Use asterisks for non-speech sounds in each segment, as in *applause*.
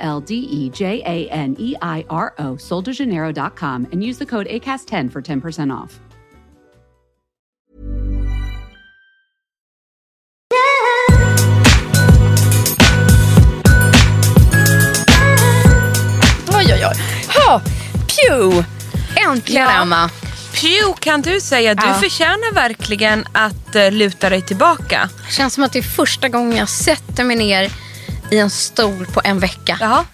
L D E J A N E I R O, soldejaneiro.com, and use the code ACAST10 for 10% off. Oj, oj, oj. Ha, pew! Äntligen, Ja. Emma. Pew, kan du säga. Du Ja. förtjänar verkligen att uh, luta dig tillbaka. Känns som att det är första gången jag sätter mig ner i en stol på en vecka. Ja.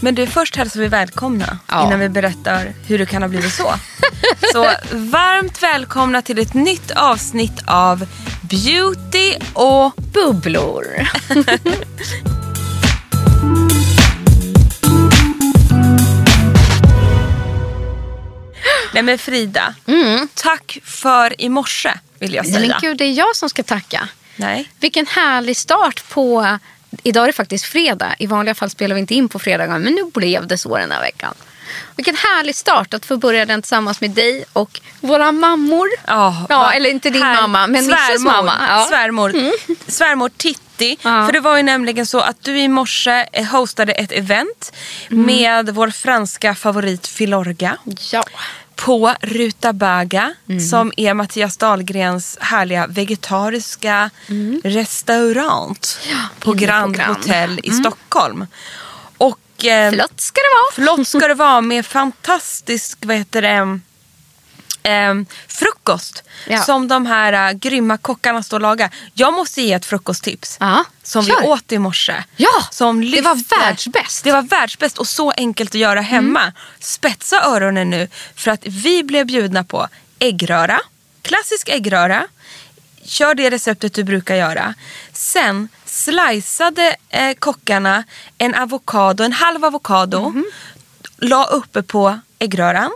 Men du, först hälsar vi välkomna Ja. innan vi berättar hur det kan ha blivit så. *laughs* så varmt välkomna till ett nytt avsnitt av Beauty och... Bubblor. *laughs* Nej men Frida, tack för i morse vill jag Nej, men säga. gud, det är jag som ska tacka. Nej. Vilken härlig start på... Idag är det faktiskt fredag. I vanliga fall spelar vi inte in på fredagar, men nu blev det så den här veckan. Vilken härlig start att få börja den tillsammans med dig och våra mammor. Ja, Ja, eller inte din här- mamma, men Nisses svärmor, mamma. Ja. Mm. Svärmor, svärmor Titti. Ja. För det var ju nämligen så att du i morse eh, hostade ett event Mm. med vår franska favorit Filorga. Ja. På Rutabaga Mm. som är Mattias Dahlgrens härliga vegetariska restaurant på Mm. inne på Grand Grand. Hotel i Stockholm. Och, eh, Flott ska det vara. Flott ska det vara med fantastisk vad heter det, ehm, frukost. Ja. Som de här äh, grymma kockarna står och lagar. Jag måste ge ett frukosttips. Ja, Som kör. vi åt i morse. Ja, som det var världsbäst. Det var världsbäst och så enkelt att göra hemma. Spetsa öronen nu för att vi blev bjudna på äggröra. Klassisk äggröra. Kör det receptet du brukar göra. Sen sliceade eh, kockarna en avokado, en halv avokado. La uppe på äggröran.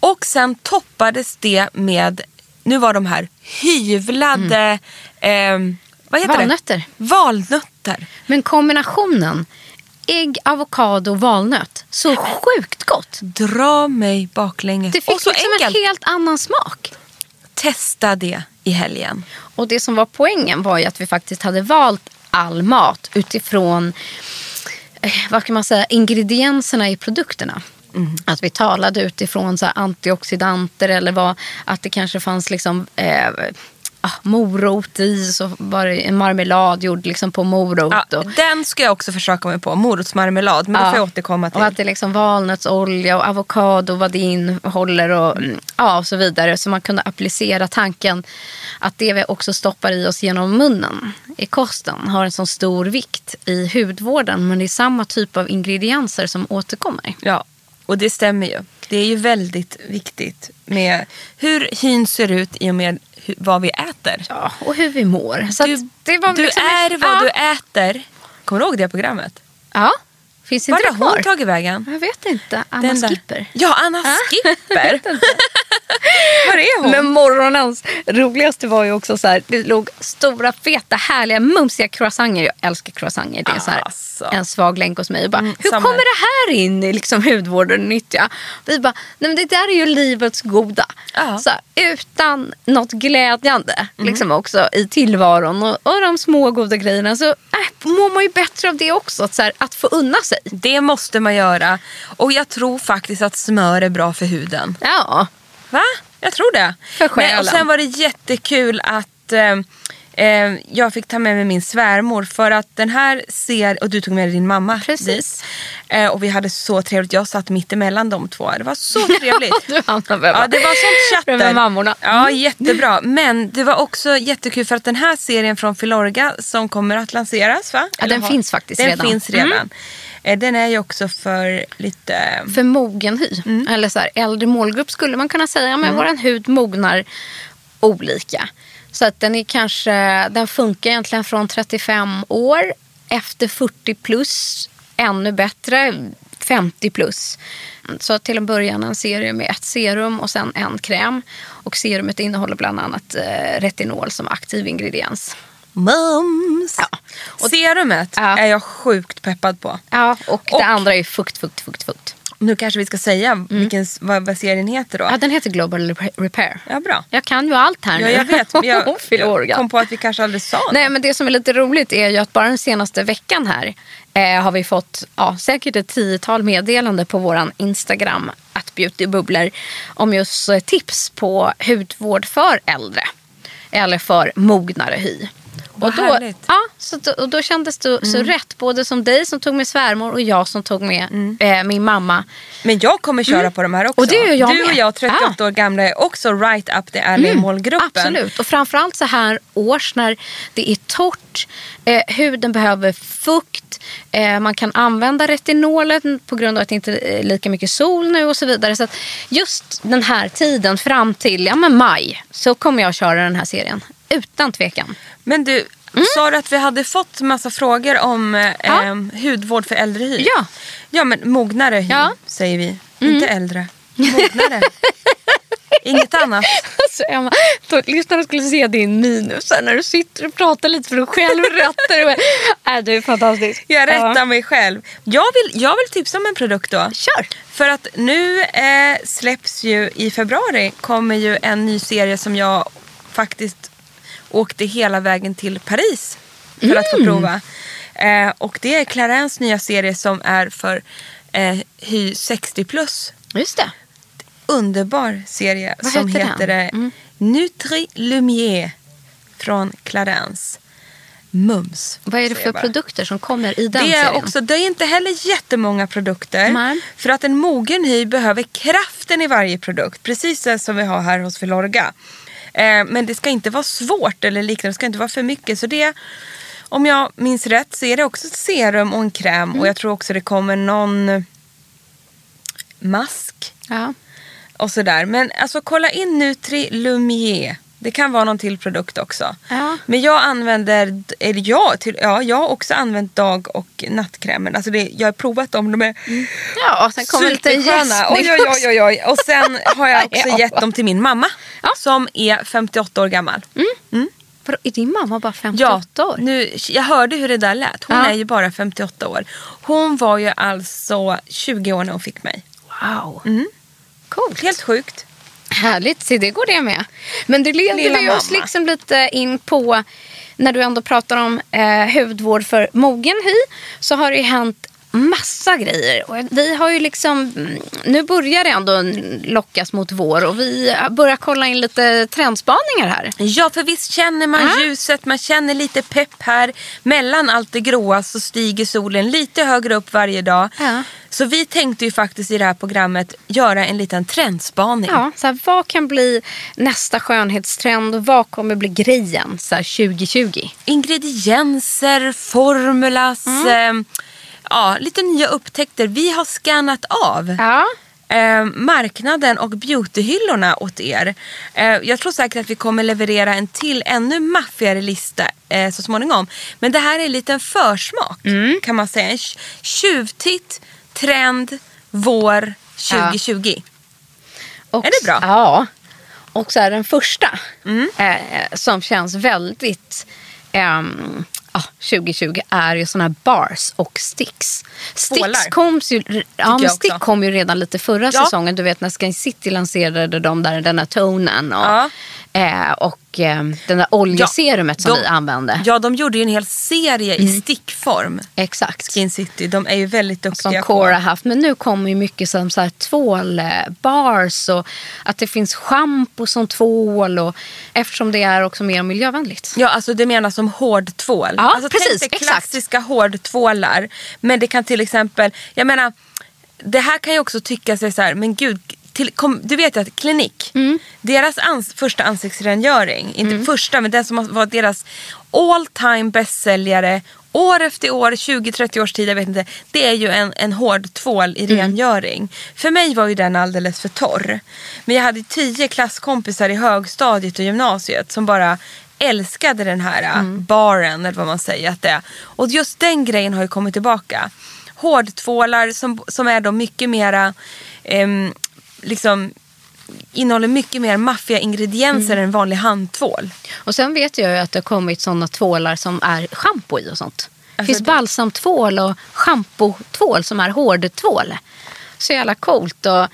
Och sen toppades det med, nu var de här hyvlade, ehm, vad heter Valnötter. det? Valnötter. Men kombinationen ägg, avokado, valnöt. Så sjukt gott. Dra mig baklänges. Det fick och så liksom enkelt. en helt annan smak. Testa det i helgen. Och det som var poängen var ju att vi faktiskt hade valt all mat utifrån eh, vad kan man säga, ingredienserna i produkterna. Att vi talade utifrån så antioxidanter eller vad, att det kanske fanns liksom, eh, ah, morot i. Så var det en marmelad gjord liksom på morot. Ja, och, den ska jag också försöka mig på. Morotsmarmelad. Men det får jag återkomma till. Och att det är liksom valnötsolja och avokado, vad det innehåller och, mm, ja, och så vidare. Så man kunde applicera tanken att det vi också stoppar i oss genom munnen i kosten har en så stor vikt i hudvården. Men det är samma typ av ingredienser som återkommer. Ja, och det stämmer ju. Det är ju väldigt viktigt med hur hyn ser ut i och med hu- vad vi äter. Ja, och hur vi mår. Så Du, det var du liksom är vad ja. du äter. Kommer du ihåg det programmet? Ja, finns inte Var det har hon tagit vägen? Jag vet inte. Anna Den där- Skipper. Ja, Anna Skipper. *laughs* Var är hon? Men morgonens roligaste var ju också så här, det låg stora, feta, härliga, mumsiga croissanter. Jag älskar croissanter. Det är så här, Alltså. en svag länk hos mig. Och bara, hur samma kommer det här in i liksom hudvården och nyttja? Vi bara, nej men det där är ju livets goda. Ja. Så här, utan något glädjande liksom också i tillvaron och, och de små goda grejerna så äh, mår man ju bättre av det också. Att, så här, att få unna sig. Det måste man göra. Och jag tror faktiskt att smör är bra för huden. Ja, Va? Jag tror det. För Men, själen. och sen var det jättekul att eh, eh, jag fick ta med mig min svärmor för att den här ser och du tog med dig din mamma Precis. dit. Eh, och vi hade så trevligt. Jag satt mitt emellan de två. Det var så trevligt. *laughs* du Hanna Bebba. Ja, det var sånt chatter. Mammorna. Ja, jättebra. Men det var också jättekul för att den här serien från Filorga som kommer att lanseras va? Ja, den finns faktiskt den redan. finns redan. Eh, Den är ju också för lite... för mogen hy. Eller så här, äldre målgrupp skulle man kunna säga. Men våran hud mognar olika. Så att den är kanske, den funkar egentligen från 35 år. Efter 40 plus ännu bättre, 50 plus. Så till en början en serie med ett serum och sen en kräm. Och serumet innehåller bland annat eh, retinol som aktiv ingrediens. Mums! Ja. Serumet Ja. är jag sjukt peppad på. Ja, och, Och- det andra är fukt, fukt, fukt, fukt. Nu kanske vi ska säga vilken, vad, vad serien heter då. Ja, den heter Global Repair. Ja, bra. Jag kan ju allt här Ja, nu. jag vet. *laughs* men Jag, jag kom på att vi kanske aldrig sa Nej, något. men det som är lite roligt är ju att bara den senaste veckan här eh, har vi fått ja, säkert ett tiotal meddelande på våran Instagram, att beautybubblor, om just eh, tips på hudvård för äldre. Eller för mognare hy. Vad och då, härligt. ja, så, och då kändes det så rätt, både som dig som tog med svärmor och jag som tog med Mm. eh, min mamma. Men jag kommer köra på de här också. Och det gör jag du och jag, 38 Ja. år gamla, är också right up the alley i målgruppen. Absolut. Och framförallt så här års när det är torrt, eh, huden behöver fukt, eh, man kan använda retinolet på grund av att det inte är lika mycket sol nu och så vidare. Så just den här tiden fram till ja, men maj så kommer jag köra den här serien. Utan tvekan. Men du, sa du att vi hade fått massa frågor om eh, Ja. em, hudvård för äldre hy? Ja. Ja, men mognare hy Ja. säger vi. Inte äldre. Mognare. *laughs* Inget annat. Alltså Emma, då, lyssnarna skulle se din minus när du sitter och pratar lite för dig själv och *laughs* rättar. Och, äh, du är fantastisk. Jag rättar Ja. mig själv. Jag vill, jag vill tipsa om en produkt då. Kör! För att nu eh, släpps ju i februari kommer ju en ny serie som jag faktiskt åkte hela vägen till Paris för att Mm. få prova. Eh, och det är Clarins nya serie som är för eh, hy 60 plus. Just det. Underbar serie Vad som heter heter, den? eh, Mm. Nutri Lumière från Clarins. Mums. Vad är det för produkter som kommer i den Det är, serien? också, det är inte heller jättemånga produkter. Nej. För att en mogen hy behöver kraften i varje produkt. Precis det som vi har här hos Filorga. Eh, men det ska inte vara svårt eller liknande. Det ska inte vara för mycket. Så det, om jag minns rätt så är det också ett serum och en kräm. Mm. Och jag tror också det kommer någon mask Ja. och sådär. Men alltså kolla in Nutri Lumière. Det kan vara någon till produkt också. Ja. Men jag använder, eller jag, till, ja, jag har också använt dag och nattkrämen. Alltså det, jag har provat dem, de är Ja, och sen kommer lite. Oj, oj, oj, oj. Och sen har jag *laughs* också Ja. gett dem till min mamma. Ja. Som är 58 år gammal. Vadå, Är din mamma bara Ja, 58 år? nu, jag hörde hur det där lät. Hon Ja. är ju bara 58 år. Hon var ju alltså 20 år när hon fick mig. Wow. Mm. Coolt. Helt sjukt. Härligt, se det går det med. Men det leder Lilla vi oss liksom lite in på, när du ändå pratar om eh, hudvård för mogen hy, så har det ju hänt massa grejer. Och vi har ju liksom, mm, nu börjar det ändå lockas mot vår och vi börjar kolla in lite trendspaningar här. Ja, för visst känner man Ja. ljuset, man känner lite pepp här. Mellan allt det gråa så stiger solen lite högre upp varje dag. Ja. Så vi tänkte ju faktiskt i det här programmet göra en liten trendspaning. Ja, så här, vad kan bli nästa skönhetstrend och vad kommer bli grejen så här, 2020? Ingredienser, formulas, Mm. eh, ja, lite nya upptäckter. Vi har scannat av. Ja. eh, marknaden och beautyhyllorna åt er. Eh, jag tror säkert att vi kommer leverera en till ännu maffigare lista eh, så småningom. Men det här är en liten försmak kan man säga. En tj- tjuvtitt, trend, vår 2020. Och, Är det bra? Ja. Och så här, den första eh, som känns väldigt ehm, ja, 2020 är ju såna här bars och sticks. Sticks kom ju, ja, men stick kom ju redan lite förra Ja. säsongen. Du vet när Sky City lanserade de där, den här tonen och, Ja. Eh, och eh, den där oljeserumet som de- vi använde. Ja, de gjorde ju en hel serie Mm. i stickform. Exakt. Skin City, de är ju väldigt som duktiga Cora på. haft. Men nu kommer ju mycket som så här tvålbars och att det finns schampo som tvål. Och, eftersom det är också mer miljövänligt. Ja, alltså det menas som hårdtvål. Ja, alltså, precis, tänk dig exakt. klassiska hårdtvålar. Men det kan till exempel, jag menar, det här kan ju också tycka sig så här, men gud, till, kom, du vet ju att Klinik, Mm. deras ans, första ansiktsrengöring, inte första men den som varit deras all time bästsäljare år efter år, 20-30 års tid, jag vet inte. Det är ju en, en hård tvål i rengöring. För mig var ju den alldeles för torr. Men jag hade tio klasskompisar i högstadiet och gymnasiet som bara älskade den här äh, baren eller vad man säger att det är. Och just den grejen har ju kommit tillbaka. hårdtvålar som, som är då mycket mera, ehm, liksom innehåller mycket mer maffiga ingredienser Mm. än vanlig handtvål. Och sen vet jag ju att det har kommit sådana tvålar som är schampo i och sånt. Det Alltså finns det- balsamtvål och schampotvål som är hårdtvål. Så jävla coolt. Och,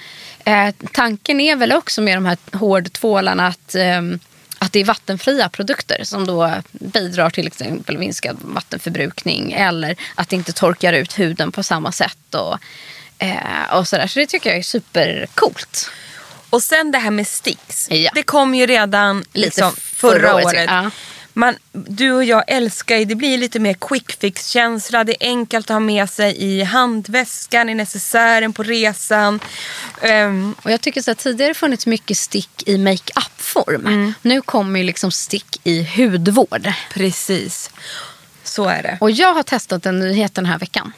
eh, tanken är väl också med de här hårdtvålarna att, ehm, att det är vattenfria produkter som då bidrar till exempel minskad vattenförbrukning eller att det inte torkar ut huden på samma sätt. Och, eh, och sådär. Så det tycker jag är supercoolt. Och sen det här med sticks. Ja. Det kom ju redan Lite liksom, förra förra, året, året. ja. Man, du och jag älskar ju, det blir lite mer quick fix känsla. Det är enkelt att ha med sig i handväskan, i necessären på resan. Ehm, Och jag tycker så att tidigare funnits mycket stick i make-up-form. Mm. Nu kommer ju liksom stick i hudvård. precis, så är det. Och jag har testat en nyhet den här veckan.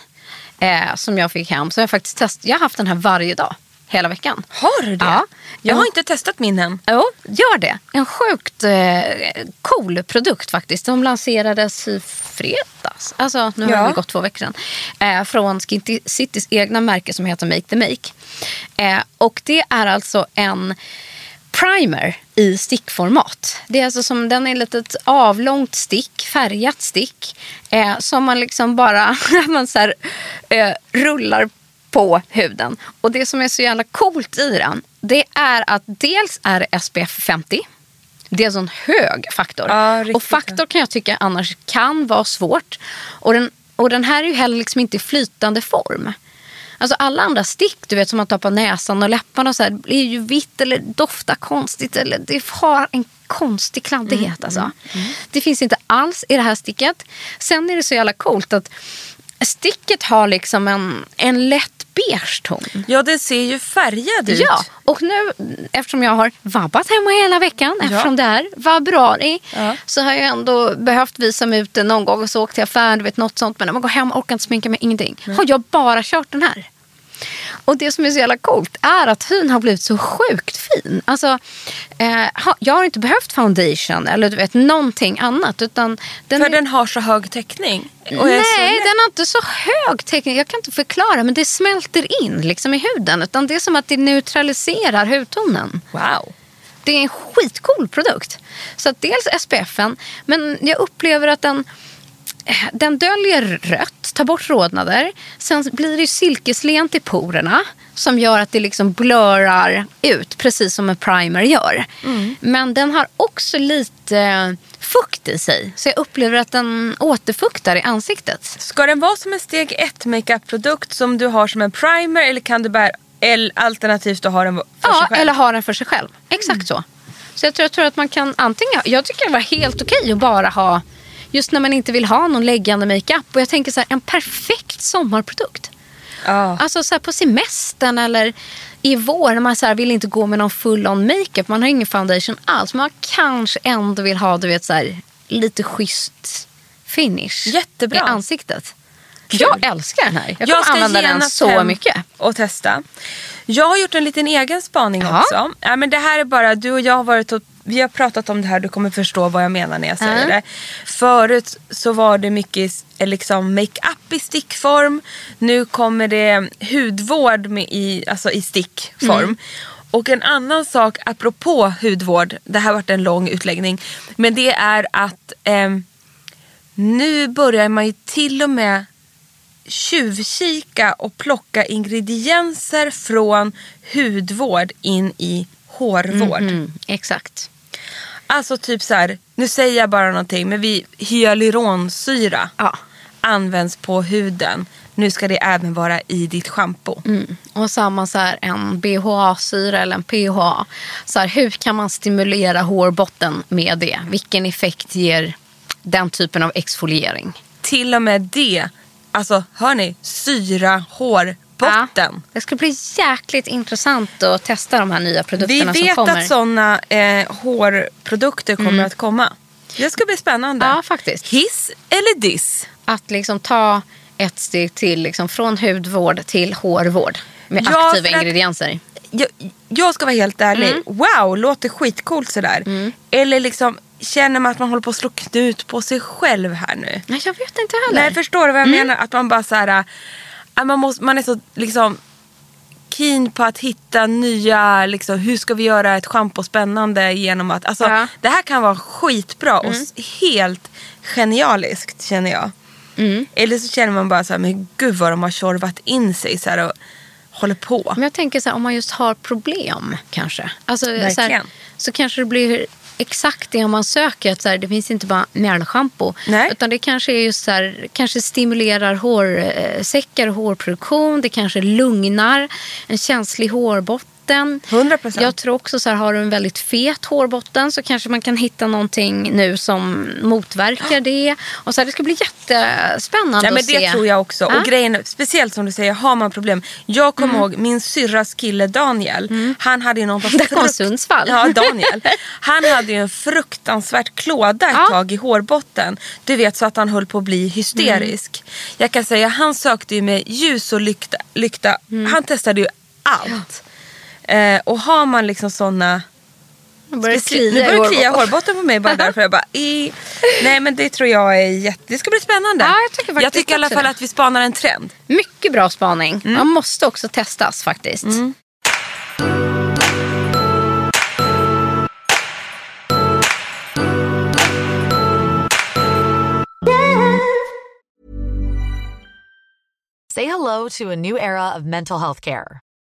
Eh, som jag fick hem. Så jag har faktiskt test, jag har haft den här varje dag. Hela veckan. Har du det? Ja. Jag har Ja. inte testat min än. Jo, gör det. En sjukt eh, cool produkt faktiskt. De lanserades i fredags. Alltså, nu har Ja. det gått två veckor sedan. Eh, från Skin Citys egna märke som heter Make the Make. Eh, och det är alltså en primer i stickformat. Det är alltså som, den är ett litet avlångt stick, färgat stick. Eh, som man liksom bara *laughs* man så här, eh, rullar på huden. Och det som är så jävla coolt i den, det är att dels är det SPF 50. Det är en hög faktor. Ja, och faktor kan jag tycka annars kan vara svårt. Och den, och den här är ju heller liksom inte i flytande form. Alltså alla andra stick du vet som man tar på näsan och läpparna och så här, är ju vitt eller doftar konstigt. Eller det har en konstig kladdighet. alltså. Det finns inte alls i det här sticket. Sen är det så jävla coolt att sticket har liksom en, en lätt beige ton. Ja, den ser ju färgad ut. Ja, och nu eftersom jag har vabbat hemma hela veckan, eftersom det är februari, Ja. så har jag ändå behövt visa mig ut den någon gång och så åkt till affären, du vet något sånt. Men när man går hem och orkar inte sminka mig, ingenting. Har jag bara kört den här. Och det som är så jävla coolt är att hyn har blivit så sjukt fin. Alltså, eh, jag har inte behövt foundation eller du vet någonting annat. Utan den För är- den har så hög täckning. Nej, den har inte så hög täckning. Jag kan inte förklara, men det smälter in liksom i huden. Utan det är som att det neutraliserar hudtonen. Wow. Det är en skitcool produkt. Så dels SPFen, men jag upplever att den, den döljer rött, tar bort rodnader. Sen blir det silkeslent i porerna som gör att det liksom blurrar ut, precis som en primer gör. Men den har också lite eh, fukt i sig, så jag upplever att den återfuktar i ansiktet. Ska den vara som en steg 1 makeup-produkt som du har som en primer eller kan du eller alternativt har den för Ja, sig själv? eller ha den för sig själv. Exakt så. Så jag tror, jag tror att man kan antingen, jag tycker det var helt okej att bara ha, just när man inte vill ha någon läggande makeup. Och jag tänker så här, en perfekt sommarprodukt. Ja. Alltså så här på semestern eller i vår när man så här vill inte gå med någon full on makeup. Man har ingen foundation alls. Man kanske ändå vill ha du vet, så här, lite schysst finish Jättebra. i ansiktet. Jag älskar den här. Jag Jag kommer ska använda den så mycket. och testa. Jag har gjort en liten egen spaning Ja. också. Ja, men det här är bara, du och jag har varit och, vi har pratat om det här, du kommer förstå vad jag menar när jag säger Ja. det. Förut så var det mycket eh, liksom make-up i stickform. Nu kommer det hudvård med i, alltså i stickform. Mm. Och en annan sak apropå hudvård, det här varit en lång utläggning. Men det är att ehm, nu börjar man ju till och med tjuvkika och plocka ingredienser från hudvård in i hårvård. Mm, exakt. Alltså typ så här, nu säger jag bara någonting, men vi, hyaluronsyra Ja. används på huden. Nu ska det även vara i ditt schampo. Mm. Och samma så här, en BHA-syra eller en PHA. Så här, hur kan man stimulera hårbotten med det? Vilken effekt ger den typen av exfoliering? Till och med det, alltså hör ni, syra hårbotten. Ja, det ska bli jäkligt intressant att testa de här nya Vi produkterna som vet kommer. Mm. att sådana eh, hårprodukter kommer att komma. Det ska bli spännande. Ja, faktiskt. Hiss eller diss? Att liksom ta ett steg till liksom från hudvård till hårvård med Ja, aktiva att- ingredienser. Jag, jag ska vara helt ärlig. Mm. Wow, låter skitcoolt sådär. Eller liksom känner man att man håller på att slå knut på sig själv här nu. Nej, jag vet inte heller. Nej, förstår du vad jag Mm. menar? Att man bara så här. Att man, måste, man är så liksom keen på att hitta nya, liksom, hur ska vi göra ett schampo spännande genom att, alltså Ja. det här kan vara skitbra och s- helt genialiskt känner jag. Eller så känner man bara så här, men gud vad de har tjorvat in sig så här, och håller på. Men jag tänker så här, om man just har problem kanske. Alltså, så, här, Verkligen. så kanske det blir exakt det man söker. Att så här, det finns inte bara mjällschampo. Utan det kanske är just så här, kanske stimulerar hårsäckar och hårproduktion. Det kanske lugnar en känslig hårbotten. 100%. Jag tror också så här, har du en väldigt fet hårbotten så kanske man kan hitta någonting nu som motverkar det. Och så här, det ska bli jättespännande Ja, men att det se. tror jag också. Ja. Och grejen, speciellt som du säger, har man problem. Jag kommer Mm. ihåg min syrras kille Daniel. Han hade ju någon Där kom Sundsvall. Ja, Daniel. Han hade ju en fruktansvärt klåda ett Ja. tag i hårbotten. Du vet så att han höll på att bli hysterisk. Jag kan säga, han sökte ju med ljus och lykta. lykta. Han testade ju allt. Eh, och har man liksom såna Nu börjar klia nu börjar klia hårbotten. på mig bara därför. Jag bara, i... Nej men det tror jag är jätte... Det ska bli spännande. Ja, jag tycker faktiskt jag tycker i alla fall det. att vi spanar en trend. Mycket bra spaning. Man måste också testas faktiskt. Say hello to a new era of mental health care.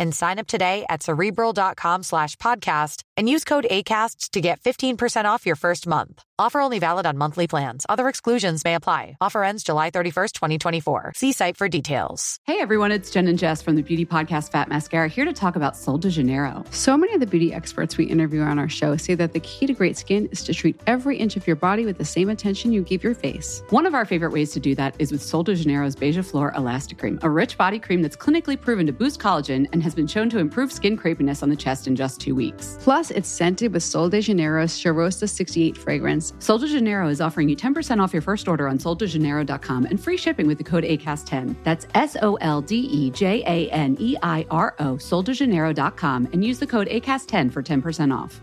and sign up today at cerebral.com slash podcast and use code ACAST to get 15% off your first month. Offer only valid on monthly plans. Other exclusions may apply. Offer ends July 31st, 2024. See site for details. Hey everyone, it's Jen and Jess from the beauty podcast Fat Mascara here to talk about Sol de Janeiro. So many of the beauty experts we interview on our show say that the key to great skin is to treat every inch of your body with the same attention you give your face. One of our favorite ways to do that is with Sol de Janeiro's Beija Flor Elastic Cream, a rich body cream that's clinically proven to boost collagen and has been shown to improve skin crepiness on the chest in just two weeks. Plus, it's scented with Sol de Janeiro's Charosta 68 fragrance. Sol de Janeiro is offering you 10% off your first order on soldejaneiro.com and free shipping with the code ACAST10. That's S O L D E J A N E I R O, soldejaneiro.com, and use the code ACAST10 for 10% off.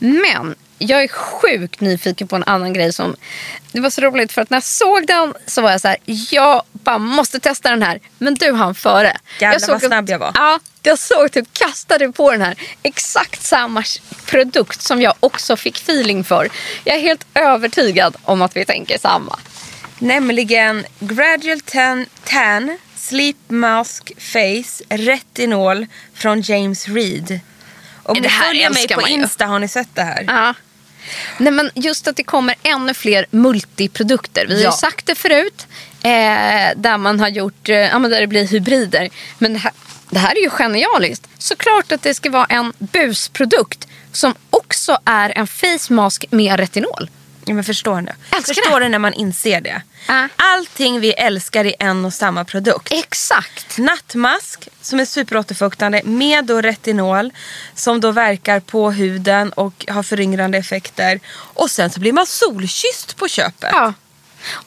Men jag är sjukt nyfiken på en annan grej som... Det var så roligt för att när jag såg den så var jag så här, jag bara måste testa den här. Men du hann före. Jävlar jag såg vad snabb jag var. Ja, jag såg typ kastade på den här exakt samma produkt som jag också fick feeling för. Jag är helt övertygad om att vi tänker samma. Nämligen Gradual Tan, tan Sleep Mask Face Retinol från James Reed. Om Det ni följer mig på ju. Insta har ni sett det här. Ja. Nej, men just att det kommer ännu fler multiprodukter. Vi har Ja. ju sagt det förut. Eh, där man har gjort, eh, ja, där det blir hybrider. Men det här, det här är ju genialiskt. Såklart att det ska vara en busprodukt som också är en face mask med retinol. Ja, men förstår? Älskar Förstår det. du när man inser det? Ja. Allting vi älskar i en och samma produkt. Exakt. Nattmask som är superåterfuktande med då retinol som då verkar på huden och har föryngrande effekter. Och sen så blir man solkysst på köpet. Ja.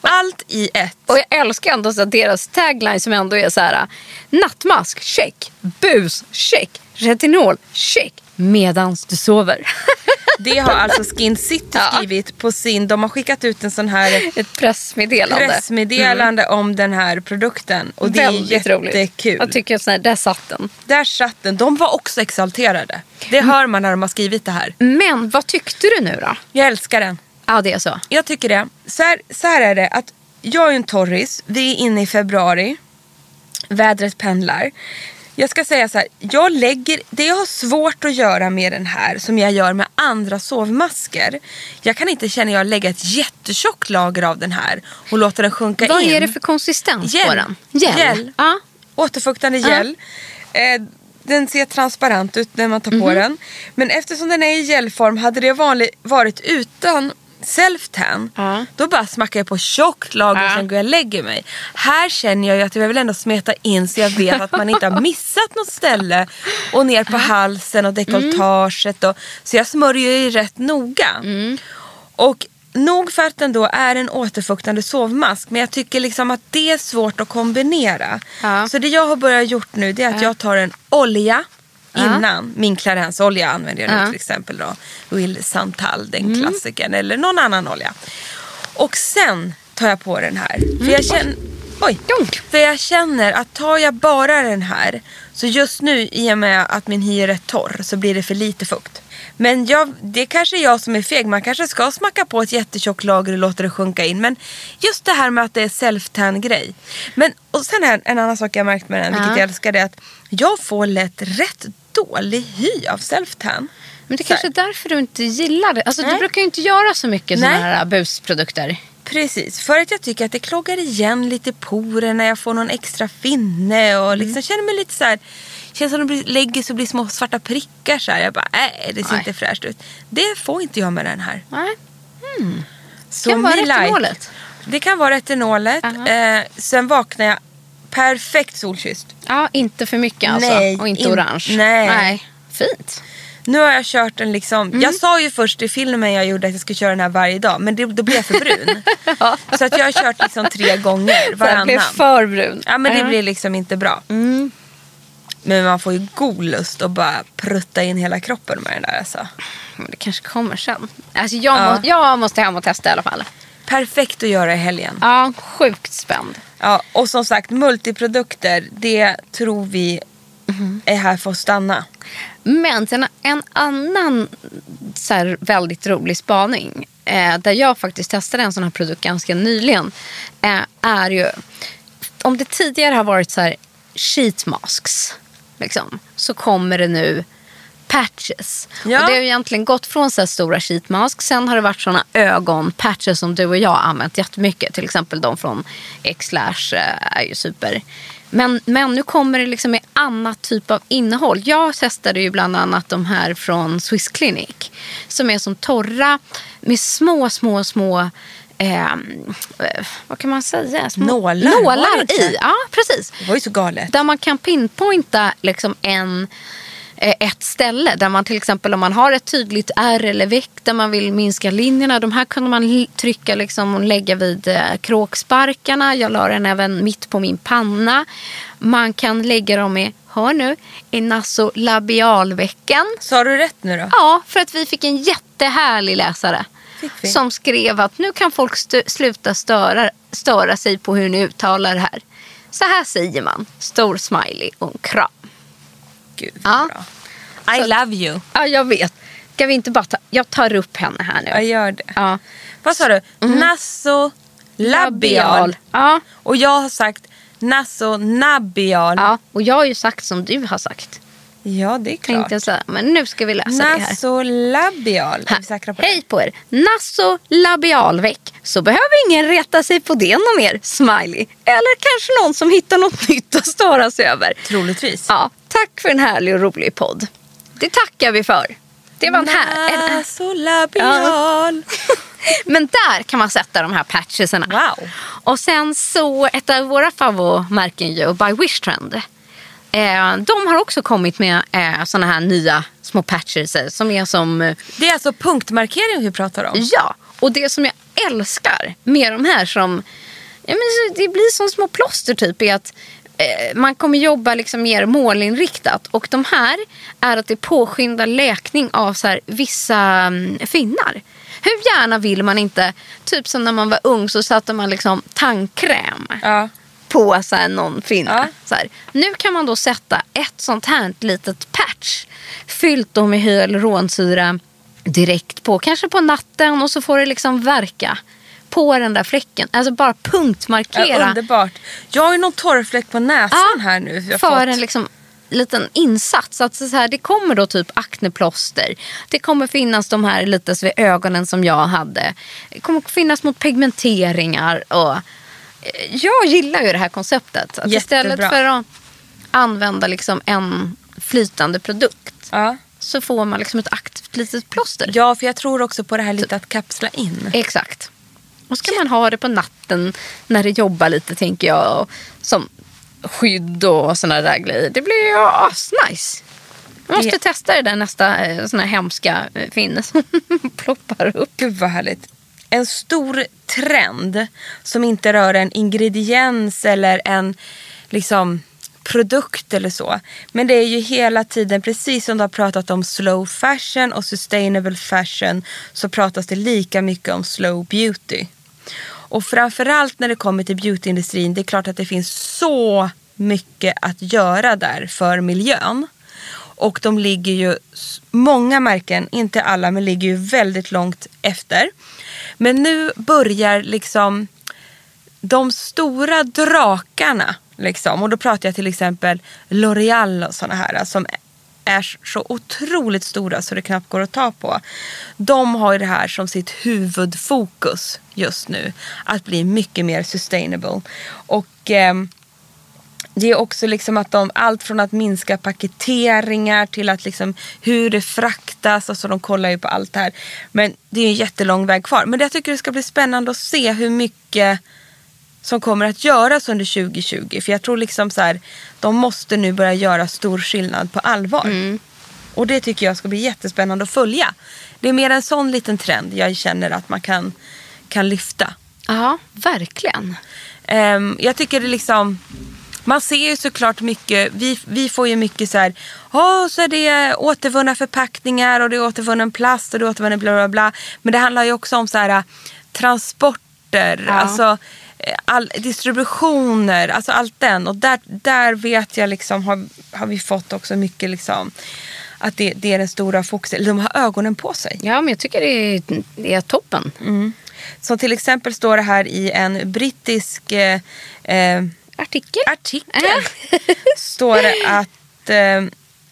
Allt i ett. Och jag älskar ändå så deras tagline som ändå är så här. Nattmask, check. Bus, check. Retinol, check. Medans du sover. *laughs* Det har alltså Skin City Ja. skrivit på sin, de har skickat ut en sån här Ett pressmeddelande. pressmeddelande om den här produkten. Och det är Mm. Väldigt roligt. jättekul. Jag tycker att här, där satt den. Där satt den. De var också exalterade. Det Mm. hör man när de har skrivit det här. Men vad tyckte du nu då? Jag älskar den. Ja, det är så. Jag tycker det. Så här, så här är det att jag är en torris. Vi är inne i februari. Vädret pendlar. Jag ska säga så här. Jag lägger, det jag har svårt att göra med den här som jag gör med andra sovmasker. Jag kan inte känna att jag lägger ett jättetjockt lager av den här och låter den sjunka Vad in. är det för konsistens på Gel. den? Gel. Ja. Återfuktande gel. Eh, den ser transparent ut när man tar Mhm. på den. Men eftersom den är i gelform hade det vanlig, varit utan self-tan. Ja. Då bara smackar jag på tjockt lager och Ja. sen går jag och lägger mig. Här känner jag ju att jag vill ändå smeta in så jag vet att man inte har missat något ställe. Och ner på halsen och dekolletaget. Och, så jag smörjer ju rätt noga. Mm. Och nog för att den då är en återfuktande sovmask. Men jag tycker liksom att det är svårt att kombinera. Ja. Så det jag har börjat gjort nu det är att jag tar en olja Innan. Min Clarence-olja använder jag nu. Mm. till exempel. då. Will Santal, den klassikern. Eller någon annan olja. Och sen tar jag på den här. För jag känner... Oj! För jag känner att tar jag bara den här så just nu i och med att min hy är rätt torr så blir det för lite fukt. Men jag, det kanske är jag som är feg. Man kanske ska smacka på ett jättetjockt lager och låta det sjunka in. Men just det här med att det är self-tan grej. Men och sen här, en annan sak jag märkt med den, vilket Ja. jag älskar, det är att jag får lätt rätt dålig hy av self-tan. Men det kanske är därför du inte gillar det. Alltså, du brukar ju inte göra så mycket sådana Nej. här busprodukter. Precis, för att jag tycker att det kloggar igen lite porer när jag får någon extra finne och liksom Mm. känner mig lite så här. Känns som att det blir- lägger sig och blir små svarta prickar så här. Jag bara, nej det ser Nej. inte fräscht ut. Det får inte jag med den här. Nej. Så Kan vara retinolet. Det kan vara retinolet. Aha. Eh, sen vaknar jag perfekt solkysst. Ja, inte för mycket alltså. Nej, och inte in- orange. nej. Fint. Nu har jag kört den liksom. Mm. Jag sa ju först i filmen jag gjorde att jag skulle köra den här varje dag. Men det, då blev jag för brun. *laughs* Så att jag har kört liksom tre gånger Den blev varannan. för brun. Ja men det Ja. blir liksom inte bra. Mm. Men man får ju god lust att bara prutta in hela kroppen med den där alltså. Men det kanske kommer sen. Alltså, jag, Ja. må, jag måste hem och testa i alla fall. Perfekt att göra i helgen. Ja, sjukt spänd. Ja, och som sagt multiprodukter det tror vi är här för att stanna. Men sen en annan så här, väldigt rolig spaning eh, där jag faktiskt testade en sån här produkt ganska nyligen eh, är ju om det tidigare har varit så här sheet masks liksom, så kommer det nu patches. Ja. Och det har ju egentligen gått från så här stora sheet masks. Sen har det varit såna ögonpatches som du och jag har använt jättemycket. Till exempel de från X-Lash eh, är ju super. Men, men nu kommer det liksom med annat typ av innehåll. Jag testade ju bland annat de här från Swiss Clinic. Som är som torra med små, små, små eh, eh, vad kan man säga? Små Nålar, Nålar i, ja precis. Det var ju så galet. Där man kan pinpointa liksom en, ett ställe. Där man till exempel om man har ett tydligt ärr eller veck där man vill minska linjerna. De här kunde man trycka liksom och lägga vid eh, kråksparkarna. Jag la den även mitt på min panna. Man kan lägga dem i, hör nu, i nasolabialvecken. Sa du rätt nu då? Ja, för att vi fick en jättehärlig läsare. Som skrev att nu kan folk stö- sluta störa, störa sig på hur ni uttalar det här. Så här säger man. Stor smiley och en kram. Gud Ja. bra. I Så- love you. Ja, jag vet. Ska vi inte bara ta... Jag tar upp henne här nu. Jag gör det. Ja. Vad sa du? Nasolabial. Ja. Och jag har sagt nasonabial. Ja, ja, och jag har ju sagt som du har sagt. Det är klart. Tänkte jag säga. Men nu ska vi läsa det här. Nasolabial. Är vi säkra på det? Hej på er! Nasolabialveck. Så behöver ingen reta sig på det något mer. Smiley. Eller kanske någon som hittar något *laughs* nytt att störa sig över. Troligtvis. Ja, tack för en härlig och rolig podd. Det tackar vi för. Det var en här. Nasolabial. *laughs* men där kan man sätta de här patchesarna. Wow. Och sen så ett av våra favoritmärken ju, By Wish Trend. Eh, de har också kommit med eh, såna här nya små patches eh, som är som eh, Det är alltså punktmarkering vi pratar om. Ja, och det som jag älskar med de här som ja, men det blir som små plåster typ är att eh, man kommer jobba liksom mer målinriktat. Och de här är att det påskyndar läkning av så här, vissa mm, finnar. Hur gärna vill man inte, typ som när man var ung så satte man liksom tandkräm Ja. På så här, någon finna. Ja. Så här. Nu kan man då sätta ett sånt här litet patch fyllt då med hyaluronsyra direkt på, kanske på natten och så får det liksom verka på den där fläcken. Alltså bara Ja, punktmarkera underbart. Jag har ju någon torrfläck på näsan Ja, här nu. Jag för fått. en liksom liten insats. Att så här, det kommer då typ akneplåster. Det kommer finnas de här lite vid ögonen som jag hade. Det kommer finnas mot pigmenteringar. Och, jag gillar ju det här konceptet. Att istället Jättebra. för att använda liksom en flytande produkt. Ja. Så får man liksom ett aktivt litet plåster. ja, för jag tror också på det här lite att kapsla in. Exakt. Och så kan man ha det på natten när det jobbar lite tänker jag. Som skydd och sådana där grejer. Det blir ju asnice. Jag måste Det- testa det där nästa eh, sån här hemska eh, finne som *laughs* ploppar upp. Gud vad härligt. En stor trend som inte rör en ingrediens eller en liksom produkt eller så. Men det är ju hela tiden, precis som du har pratat om slow fashion och sustainable fashion, så pratas det lika mycket om slow beauty. Och framförallt när det kommer till beautyindustrin, det är klart att det finns så mycket att göra där för miljön. Och de ligger ju, många märken, inte alla, men ligger ju väldigt långt efter. Men nu börjar liksom de stora drakarna, liksom, och då pratar jag till exempel L'Oreal och sådana här, som är så otroligt stora så det knappt går att ta på. De har ju det här som sitt huvudfokus just nu. Att bli mycket mer sustainable. Och Eh, det är också liksom att de, allt från att minska paketeringar till att liksom hur det fraktas. Alltså de kollar ju på allt det här. Men det är en jättelång väg kvar. Men jag tycker det ska bli spännande att se hur mycket som kommer att göras under 2020. För jag tror liksom så här, de måste nu börja göra stor skillnad på allvar. Och det tycker jag ska bli jättespännande att följa. Det är mer en sån liten trend jag känner att man kan, kan lyfta. Ja, verkligen. Ehm, jag tycker det liksom... Man ser ju såklart mycket, vi, vi får ju mycket så här, "Åh, så är det återvunna förpackningar och det är återvunnen plast och det är återvunnen bla bla bla. Men det handlar ju också om så här transporter, Ja. alltså eh, all, distributioner, alltså allt den. Och där, där vet jag liksom, har, har vi fått också mycket liksom, att det, det är den stora fokusen. De har ögonen på sig. Ja, men jag tycker det är, det är toppen. Som till exempel står det här i en brittisk eh, eh, Artikel. artikel *laughs* står det att eh,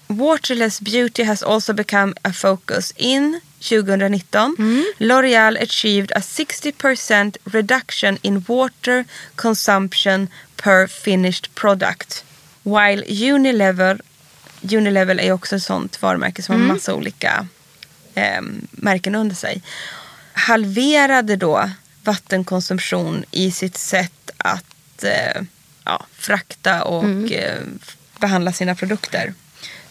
waterless beauty has also become a focus. In 2019, L'Oreal achieved a 60% reduction in water consumption per finished product. While Unilever, Unilever är också ett sånt varumärke som har massa olika eh, märken under sig. Halverade då vattenkonsumtion i sitt sätt att eh, ja, frakta och eh, behandla sina produkter.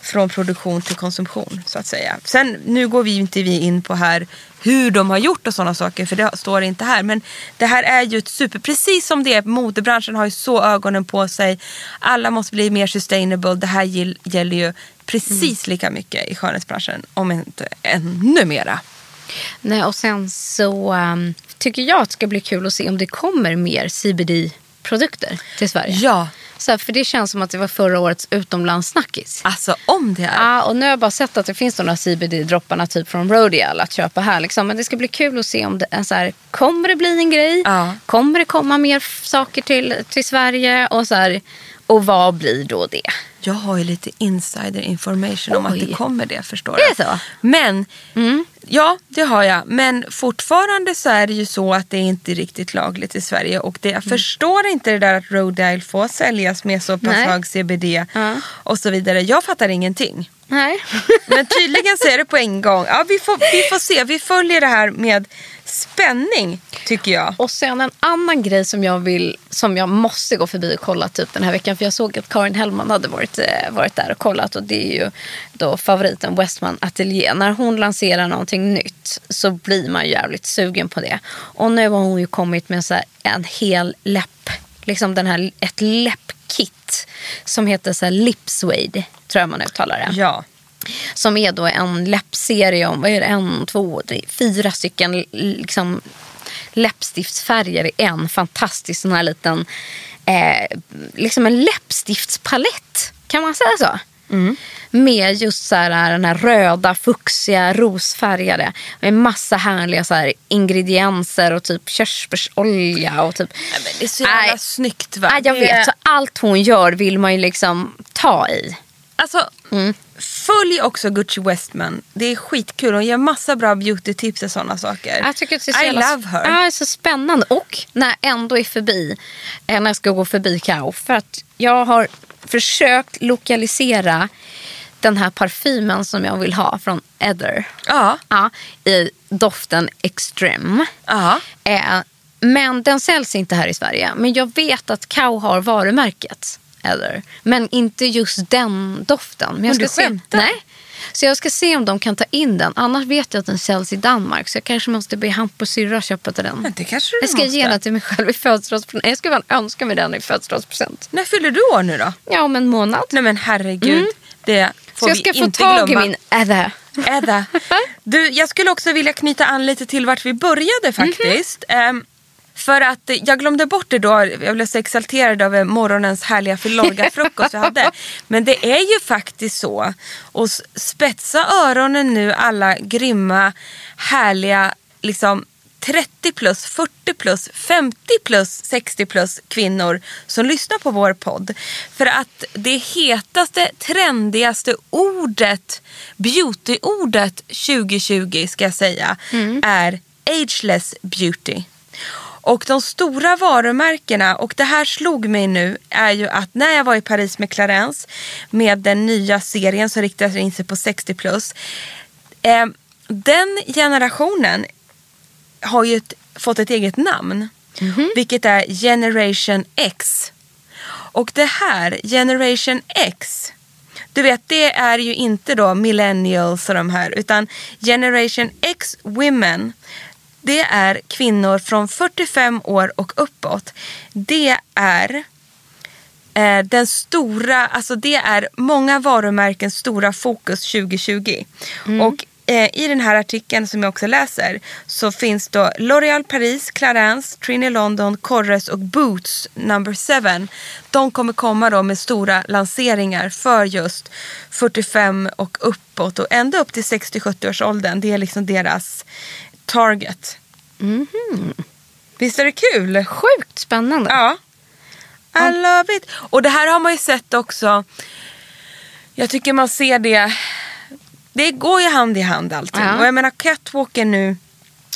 Från produktion till konsumtion så att säga. Sen nu går vi inte vi in på här hur de har gjort och sådana saker för det står inte här. Men det här är ju ett super, precis som det är, modebranschen har ju så ögonen på sig. Alla måste bli mer sustainable. Det här gäller ju precis lika mycket i skönhetsbranschen om inte ännu mera. Nej, och sen så um, tycker jag att det ska bli kul att se om det kommer mer CBD-produkter till Sverige. Ja, Så här, för det känns som att det var förra årets utomlandssnackis. alltså om det är. Ja, och nu har jag bara sett att det finns några CBD-dropparna typ från Rodial att köpa här. Liksom. Men det ska bli kul att se om det så här, kommer det bli en grej? Ja. Kommer det komma mer saker till, till Sverige? Och, så här, och vad blir då det? Jag har ju lite insider information om att Oj. det kommer det förstår Det är du. så? Men, ja det har jag. Men fortfarande så är det ju så att det är inte riktigt lagligt i Sverige. Och det, jag förstår inte det där att Rhode får säljas med så pass Nej. hög CBD Ja. och så vidare. Jag fattar ingenting. Nej. Men tydligen så är det på en gång. Ja, vi, får, vi får se. Vi följer det här med spänning tycker jag. Och sen en annan grej som jag vill, som jag måste gå förbi och kolla typ den här veckan. För jag såg att Karin Hellman hade varit, eh, varit där och kollat. Och det är ju då favoriten Westman Atelier. När hon lanserar någonting nytt så blir man jävligt sugen på det. Och nu har hon ju kommit med så en hel läpp, liksom den här, ett läppkit. Som heter så här Lipsuade, tror jag man uttalar det. Ja. Som är då en läppserie om, vad är det, en, två, tre, fyra stycken liksom, läppstiftsfärger i en fantastisk sån här liten, eh, liksom en läppstiftspalett. Kan man säga så? Med just så här, den här röda, fuxiga, rosfärgade. Med massa härliga så här, ingredienser och typ körsbärsolja och typ... Nej, men det är så jävla Nej. snyggt va? Nej, jag vet, så allt hon gör vill man ju liksom ta i. Alltså, Mm. Följ också Gucci Westman. Det är skitkul. Hon ger massa bra beauty-tips och sådana saker. Jag tycker att det är så I jävla- love her. Ja, det är så spännande. Och när jag ändå är förbi, eh, när jag ska gå förbi Kao. För att jag har försökt lokalisera den här parfymen som jag vill ha från Ether. Ja. Ja, I doften Extreme. Ja. Eh, men den säljs inte här i Sverige. Men jag vet att Kao har varumärket Ether. Men inte just den doften. Men, jag ska se, skämtar? Nej. Så jag ska se om de kan ta in den. Annars vet jag att den säljs i Danmark. Så jag kanske måste be Hampus syrra köpa till den. Men det kanske du Jag ska måste. ge den till mig själv i födelsedagspresent. Jag ska bara önska mig den i födelsedagspresent. När fyller du år nu då? Ja, om en månad. Nej men herregud. Det får Så jag vi ska få inte tag glömma. i min Ether. Edda. *laughs* Du, jag skulle också vilja knyta an lite till vart vi började faktiskt. Ehm, för att jag glömde bort det då. Jag blev så exalterad över morgonens härliga filorga-frukost *laughs* vi hade. Men det är ju faktiskt så. Och spetsa öronen nu alla grymma, härliga, liksom 30 plus, 40 plus, 50 plus, 60 plus kvinnor som lyssnar på vår podd. För att det hetaste, trendigaste ordet, beautyordet 2020 ska jag säga, är ageless beauty. Och de stora varumärkena, och det här slog mig nu, är ju att när jag var i Paris med Clarence med den nya serien som riktar in sig på 60 plus. Eh, den generationen har ju ett, fått ett eget namn. Vilket är Generation X. Och det här, Generation X. Du vet, det är ju inte då millennials och de här. Utan Generation X Women. Det är kvinnor från 45 år och uppåt. Det är eh, den stora, alltså det är många varumärkens stora fokus 2020. Och eh, i den här artikeln som jag också läser så finns då L'Oréal Paris, Clarins, Trini London, Corres och Boots number 7. De kommer komma då med stora lanseringar för just 45 och uppåt och ända upp till 60-70 års åldern. Det är liksom deras target. Visst är det kul? Sjukt spännande. Ja. I love it. Och det här har man ju sett också. Jag tycker man ser det. Det går ju hand i hand allting. Ja. Och jag menar catwalken nu. Om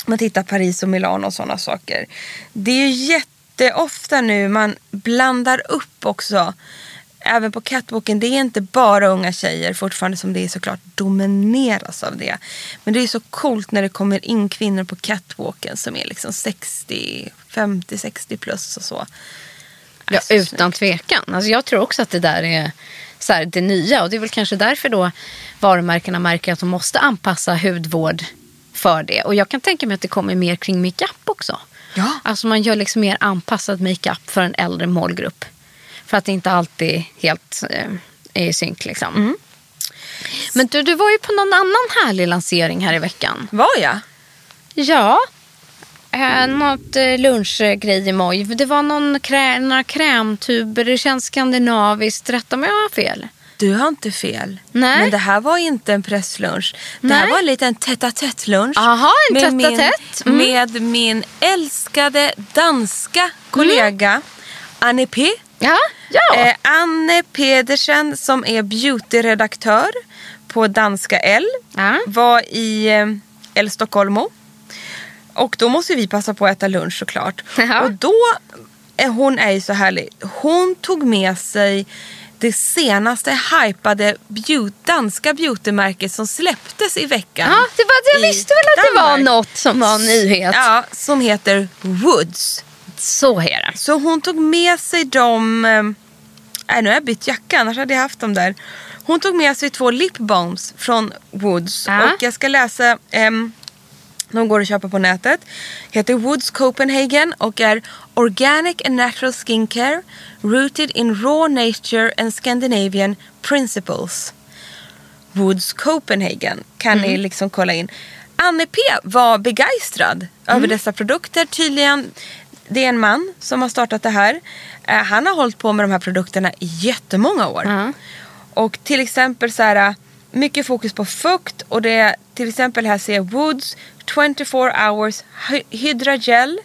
man tittar Paris och Milano och sådana saker. Det är ju jätteofta nu man blandar upp också. Även på catwalken, det är inte bara unga tjejer fortfarande som det är såklart domineras av det. Men det är så coolt när det kommer in kvinnor på catwalken som är liksom 60, 50, 60 plus och så. Ja, Alltså, utan tvekan. Alltså jag tror också att det där är så här, det nya. Och det är väl kanske därför då varumärkena märker att de måste anpassa hudvård för det. Och jag kan tänka mig att det kommer mer kring makeup också. Ja. Alltså man gör liksom mer anpassad makeup för en äldre målgrupp. För att det inte alltid helt eh, är i synk liksom. Mm. Men du, du var ju på någon annan härlig lansering här i veckan. Var jag? Ja. Eh, något eh, lunchgrej i moj. Det var någon krä, några krämtuber. Det känns skandinaviskt. Rätta mig om jag har fel. Du har inte fel. Nej. Men det här var inte en presslunch. Det här Nej. var en liten tête-à-tête-lunch. Aha, en med min. Mm. med min älskade danska kollega Anne P. Ja, ja. Eh, Anne Pedersen som är beautyredaktör på Danska L. Ja. Var i eh, El Stockholmo. Och då måste vi passa på att äta lunch såklart. Ja. Och då, eh, hon är ju så härlig. Hon tog med sig det senaste hypade beauty, danska beautymärket som släpptes i veckan. ja det var, jag visste väl att det var Danmark. något som var en nyhet. Ja, som heter Woods. Så är det. Så hon tog med sig dem... eh, Nej, nu har jag bytt jacka, annars hade jag haft dem där. Hon tog med sig två lip balms från Woods. Ja. Och jag ska läsa... ehm, de går att köpa på nätet. Heter Woods Copenhagen och är Organic and Natural Skincare Rooted in Raw Nature and Scandinavian Principles. Woods Copenhagen kan ni liksom kolla in. Anne P var begeistrad över dessa produkter. Tydligen, det är en man som har startat det här. Eh, han har hållit på med de här produkterna i jättemånga år. Ja. Och till exempel så här, mycket fokus på fukt och det är till exempel här ser jag Woods 24 hours hy- hydra gel.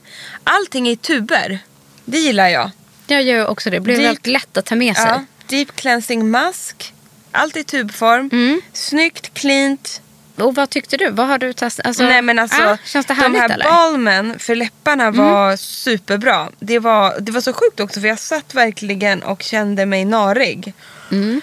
Allting i tuber. Det gillar jag. Jag gör också det. Det blir Deep- väldigt lätt att ta med sig. Ja, deep cleansing mask. allt i tubform. Mm. Snyggt, cleant. Och vad tyckte du? Vad har du testat? Alltså, Nej men alltså, ah, känns det de härligt här eller? Mm. balmen för läpparna var superbra. Det var, det var så sjukt också för jag satt verkligen och kände mig narig. Mm.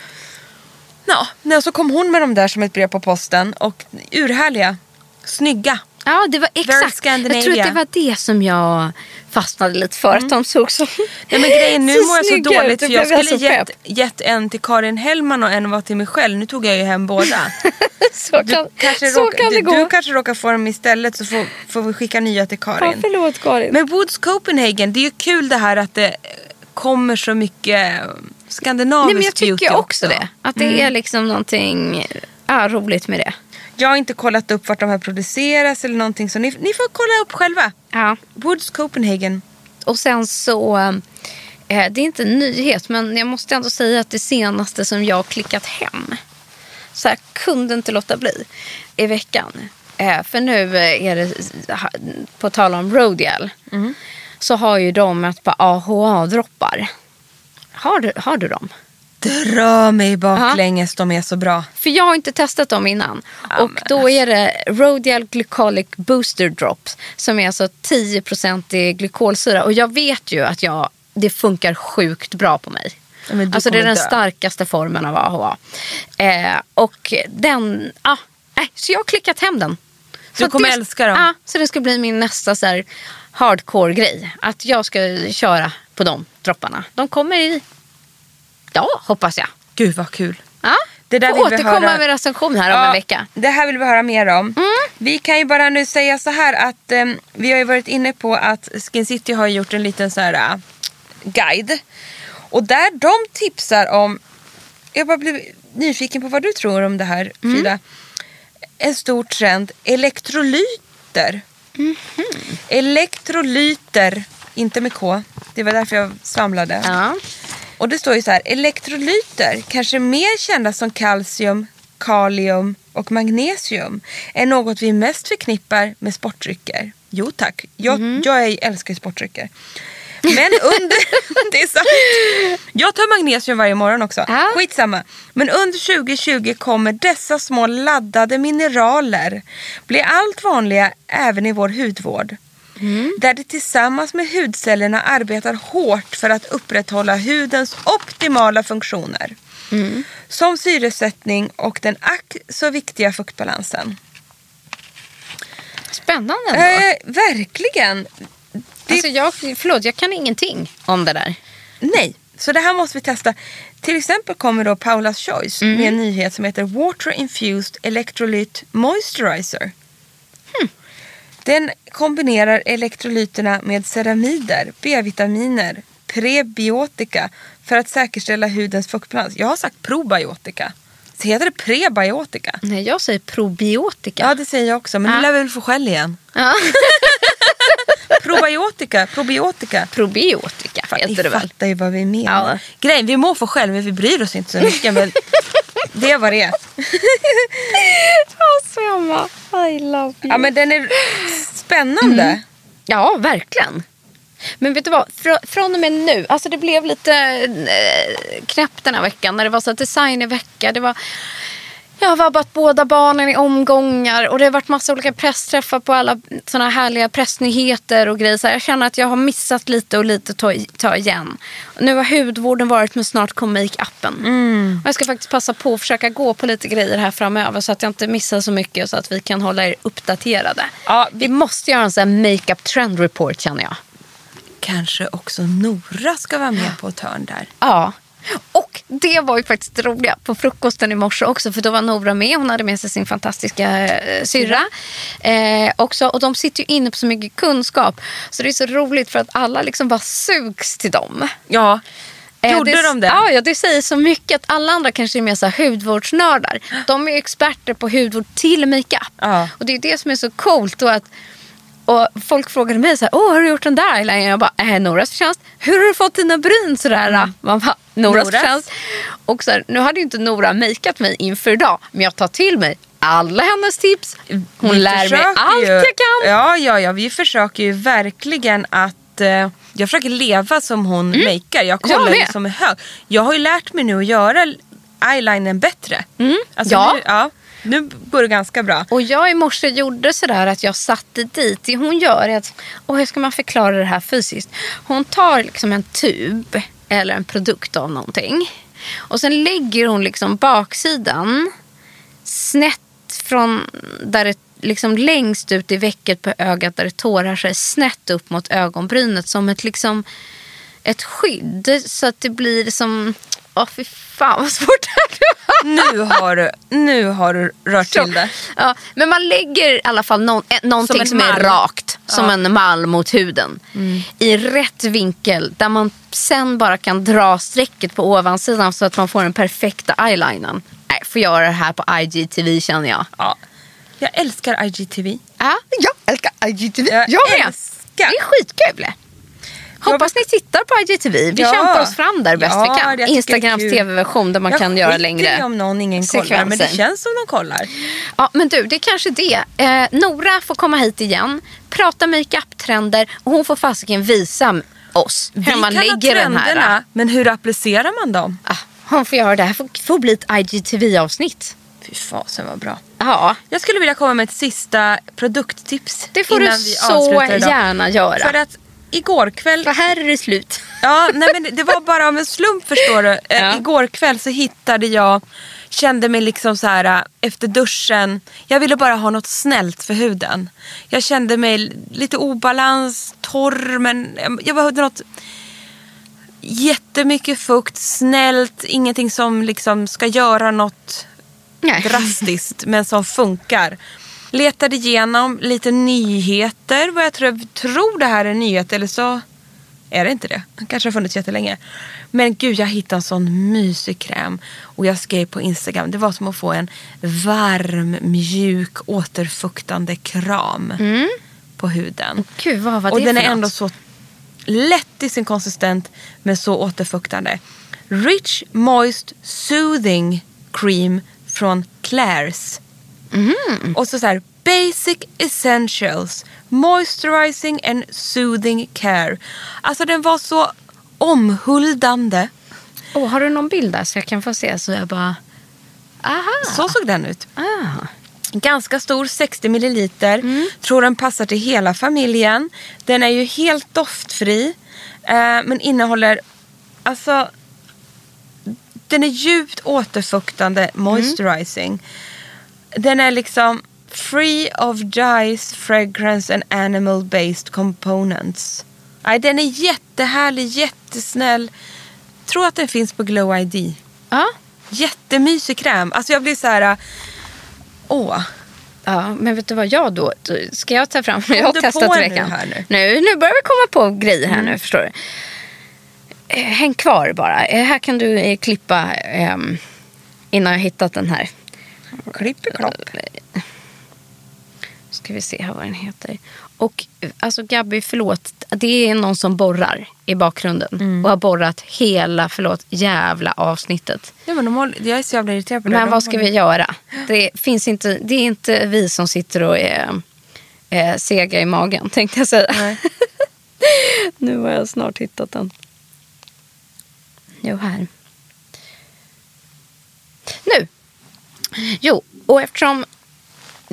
Ja, så kom hon med de där som ett brev på posten och urhärliga. Snygga. Ja, det var exakt. Jag tror att det var det som jag fastnade lite för. Att de såg så Nej, men *laughs* grejen, nu så mår jag så dåligt för jag skulle gett, gett en till Karin Hellman och en var till mig själv. Nu tog jag ju hem båda. *laughs* så kan, Du kanske, så råkar, kan det du, gå. du kanske råkar få dem istället så får, får vi skicka nya till Ja, Karin. förlåt Karin. Men Woods Copenhagen, det är ju kul det här att det kommer så mycket skandinavisk Nej, men jag beauty tycker också det. Att det Mm. är liksom någonting ja, roligt med det. Jag har inte kollat upp vart de här produceras eller någonting så ni, ni får kolla upp själva. Ja. Woods Copenhagen. Och sen så, eh, det är inte en nyhet men jag måste ändå säga att det senaste som jag har klickat hem. Så jag kunde inte låta bli i veckan. Eh, för nu eh, är det, på tal om Rodial. Så har ju de ett par AHA-droppar. Har du, har du dem? Dra mig baklänges, de är så bra. För jag har inte testat dem innan. Ja, och då är det Rodial Glycolic Booster Drops. Som är alltså 10% i glykolsyra. Och jag vet ju att jag, det funkar sjukt bra på mig. Du alltså det är den dö. starkaste formen av AHA. Eh, och den, ah, så jag har klickat hem den. Du Så kommer det, älska dem. Ja, så det ska bli min nästa så hardcore-grej. Att jag ska köra på de dropparna. De kommer i, ja hoppas jag. Gud vad kul. Ja, Det där får återkomma höra. med recension här om Ja, en vecka. Det här vill vi höra mer om. Vi kan ju bara nu säga så här att em, vi har ju varit inne på att Skin City har gjort en liten så här äh, guide. Och där de tipsar om, jag bara blev nyfiken på vad du tror om det här Frida. En stor trend, elektrolyter. Elektrolyter, inte med K. Det var därför jag svamlade. Ja. Och det står ju så här, elektrolyter, kanske mer kända som kalcium, kalium och magnesium, är något vi mest förknippar med sportdrycker. Jo tack, jag, jag är- älskar sportdrycker. Men under... *laughs* det är sant. Jag tar magnesium varje morgon också. Ja. Skitsamma. Men under 2020 kommer dessa små laddade mineraler bli allt vanliga även i vår hudvård. Där det tillsammans med hudcellerna arbetar hårt för att upprätthålla hudens optimala funktioner. Som syresättning och den ack så viktiga fuktbalansen. Spännande ändå. Eh, verkligen. Det, Alltså jag, förlåt, jag kan ingenting om det där. Nej, så det här måste vi testa. Till exempel kommer då Paulas Choice med en nyhet som heter Water Infused Electrolyte Moisturizer. Den kombinerar elektrolyterna med ceramider, B-vitaminer, prebiotika för att säkerställa hudens fuktbalans. Jag har sagt probiotika. Så heter det prebiotika? Nej, jag säger probiotika. Ja, det säger jag också. Men nu Ja. lär vi väl få skäll igen. Ja. *laughs* Probiotika, probiotika. Probiotika Ni heter det väl? fattar ju vad vi menar. Ja. Grejen, vi må få själv men vi bryr oss inte så mycket. Men *laughs* det vad det. *laughs* Alltså Emma, I love you. Ja men den är spännande. Mm. Ja, verkligen. Men vet du vad, Frå, från och med nu, alltså det blev lite eh, knäppt den här veckan när det var så här designvecka. Det var, jag har vabbat båda barnen i omgångar och det har varit massa olika pressträffar på alla såna härliga pressnyheter och grejer. Så jag känner att jag har missat lite och lite ta, ta igen. Nu har hudvården varit men snart kommer make-appen. Och jag ska faktiskt passa på att försöka gå på lite grejer här framöver så att jag inte missar så mycket och så att vi kan hålla er uppdaterade. Ja, Vi måste göra en sån här makeup trend report känner jag. Kanske också Nora ska vara med på ett hörn där. Ja. Och det var ju faktiskt det roliga på frukosten i morse också. För då var Nora med. Hon hade med sig sin fantastiska eh, syrra. Eh, också. Och de sitter ju inne på så mycket kunskap. Så det är så roligt för att alla liksom bara sugs till dem. Ja, Eh, gjorde de det? Ja, ja, det säger så mycket. Att alla andra kanske är mer så här hudvårdsnördar. De är experter på hudvård till makeup. Ja. Och det är det som är så coolt. Och att, och folk frågade mig så här, Åh, har du gjort den där eyelinen? Jag bara, äh, Noras förtjänst. Hur har du fått dina bryn sådär? Man bara, Noras, Noras. förtjänst. Och så här, nu hade ju inte Nora makeat mig inför idag. Men jag tar till mig alla hennes tips. Hon Vi lär mig allt ju, jag kan. Ja, ja, ja. Vi försöker ju verkligen att... Eh, jag försöker leva som hon makear. Jag kollar Mm. Jag ju som en hög. Jag har ju lärt mig nu att göra eyelinern bättre. Alltså, Ja. Nu, ja. Nu går det ganska bra. Och jag i morse gjorde sådär att jag satte dit. Det hon gör är att, och hur ska man förklara det här fysiskt? Hon tar liksom en tub eller en produkt av någonting. Och sen lägger hon liksom baksidan snett från där det liksom längst ut i vecket på ögat där det tårar sig snett upp mot ögonbrynet som ett liksom ett skydd så att det blir som, åh fy fan vad svårt det här Nu har du, nu har du rört till det. Ja, men man lägger i alla fall nå- eh, någonting en som, är rakt. Som en mall mot huden. I rätt vinkel. Där man sen bara kan dra strecket på ovansidan så att man får den perfekta eyelinern. Nej, får göra det här på IGTV känner jag. Ja. Jag älskar IGTV. Ja, jag älskar IGTV. Jag med. älskar. Det är skitkul. Hoppas ni tittar på IGTV. Vi Ja. kämpar oss fram där bäst Ja, vi kan. det Instagrams tv-version där man jag kan göra längre om någon ingen kollar, men det känns som de kollar. Ja, men du, det är kanske det. Eh, Nora får komma hit igen, prata makeup-trender och hon får fasiken visa oss hur Vi man lägger den här. trenderna, men hur applicerar man dem? Ah, hon får göra det här. får, får bli ett IGTV-avsnitt. Fy fasen vad bra. Ja, Jag skulle vilja komma med ett sista produkttips. det får du så gärna göra. För att igår kväll... För här är det slut. Ja, nej men det- var bara av en slump förstår du. Eh, Ja. Igår kväll så hittade jag, kände mig liksom så här eh, efter duschen. Jag ville bara ha något snällt för huden. Jag kände mig lite obalans, torr men jag- jag behövde något jättemycket fukt, snällt, ingenting som liksom ska göra något Nej. drastiskt men som funkar. Letade igenom lite nyheter. Vad jag tror, tror det här är nyheter eller så är det inte det. Det kanske har funnits jättelänge. Men gud jag hittade en sån mysig kräm. Och jag skrev på Instagram. Det var som att få en varm, mjuk, återfuktande kram på huden. Gud, vad var Och det den för är ändå så lätt i sin konsistent men så återfuktande. Rich Moist Soothing Cream från Claire's. Mhm. Och så, så här, Basic Essentials Moisturizing and Soothing Care. Alltså den var så omhuldande. Åh, har du någon bild där så jag kan få se? Så jag bara... Aha. Så såg den ut. Ah. Ganska stor, 60 milliliter. Mm. Tror den passar till hela familjen. Den är ju helt doftfri. Eh, men innehåller, alltså, den är djupt återfuktande, moisturizing. Den är liksom free of dyes, fragrance and animal based components. Nej, den är jättehärlig, jättesnäll. Tror att den finns på Glow ID. Ja. Jättemysig kräm. Alltså jag blir så här... Åh. Ja, men vet du vad jag då? ska jag ta fram? Jag har testat i nu veckan. här nu? Nu, nu börjar vi komma på grejer här nu, förstår du. Eh, häng kvar bara. Eh, här kan du eh, klippa ehm, innan jag hittat den här. Klipp i klopp. Ska vi se här vad den heter. Och eh, alltså Gabby, förlåt. Det är någon som borrar i bakgrunden. Mm. Och har borrat hela, förlåt, jävla avsnittet. Ja, men de håller, jag är så jävla irriterad på det. Men De vad ska håller- vi göra? Det, finns inte, det är inte vi som sitter och är eh, sega i magen, tänkte jag säga. Nej. *laughs* nu har jag snart hittat den. Jo, här. Nu. Jo, och eftersom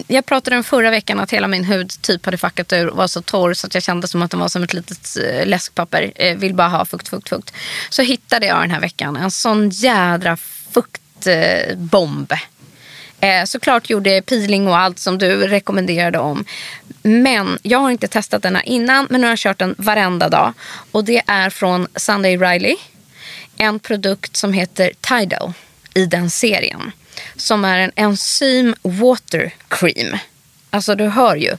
jag pratade om förra veckan att hela min hud typ hade fuckat ur och var så torr så att jag kände som att den var som ett litet eh, läskpapper. Eh, vill bara ha fukt, fukt, fukt. Så hittade jag den här veckan en sån jädra fuktbomb. Eh, eh, såklart gjorde jag peeling och allt som du rekommenderade om. Men jag har inte testat denna innan men nu har jag kört den varenda dag. Och det är från Sunday Riley. En produkt som heter Tidal i den serien. Som är en enzym water cream. Alltså du hör ju.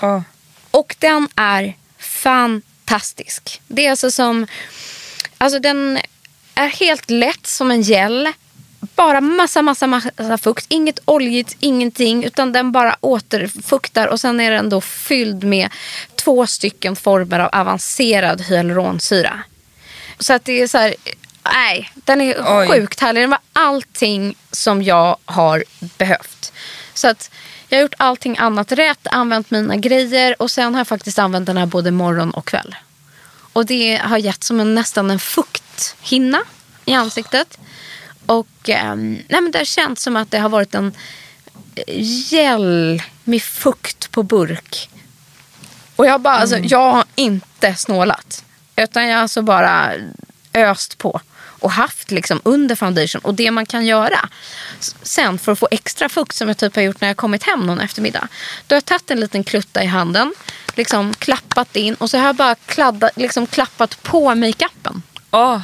Ja. Och den är fantastisk. Det är alltså som... Alltså den är helt lätt som en gel. Bara massa, massa, massa fukt. Inget oljigt, ingenting. Utan den bara återfuktar. Och sen är den då fylld med två stycken former av avancerad hyaluronsyra. Så att det är så här... Nej, den är Oj. sjukt härlig. Den var allting som jag har behövt. Så att jag har gjort allting annat rätt, använt mina grejer och sen har jag faktiskt använt den här både morgon och kväll. Och det har gett som en, nästan en fukthinna i ansiktet. Och eh, nej, men det har känts som att det har varit en gel med fukt på burk. Och jag bara, alltså, jag har inte snålat. Utan jag har alltså bara öst på och haft liksom under foundation. Och det man kan göra sen för att få extra fukt som jag typ har gjort när jag kommit hem någon eftermiddag. Då har jag tagit en liten klutta i handen, liksom klappat in och så har jag bara kladdat, liksom klappat på makeupen. Åh,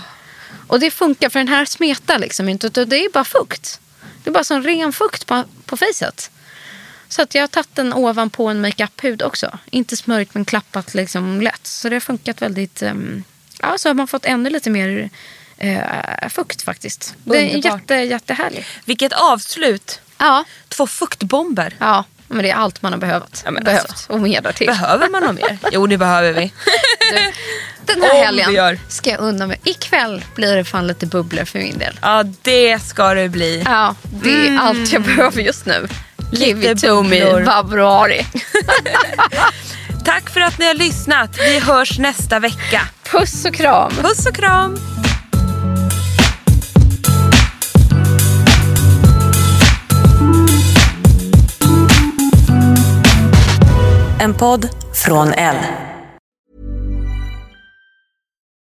Och det funkar för den här smetar liksom inte. utan Det är bara fukt. Det är bara sån ren fukt på, på facet. Så att jag har tagit den ovanpå en makeup-hud också. Inte smörjt men klappat liksom lätt. Så det har funkat väldigt... Um, ja, så har man fått ännu lite mer eh, fukt faktiskt. Det är jätte, jättehärligt. vilket avslut. Ja, Två fuktbomber. ja, men det är allt man har behövt. Ja, behövt. alltså. Och mer därtill. Behöver man något mer? Jo, det behöver vi. *laughs* Den här vi helgen ska jag unna mig. Ikväll blir det fan lite bubblor för min del. Ja, det ska det bli. Ja, det är allt jag behöver just nu. Give it to me, februari. *laughs* Tack för att ni har lyssnat. Vi hörs nästa vecka. Puss och kram. Puss och kram. En podd från L.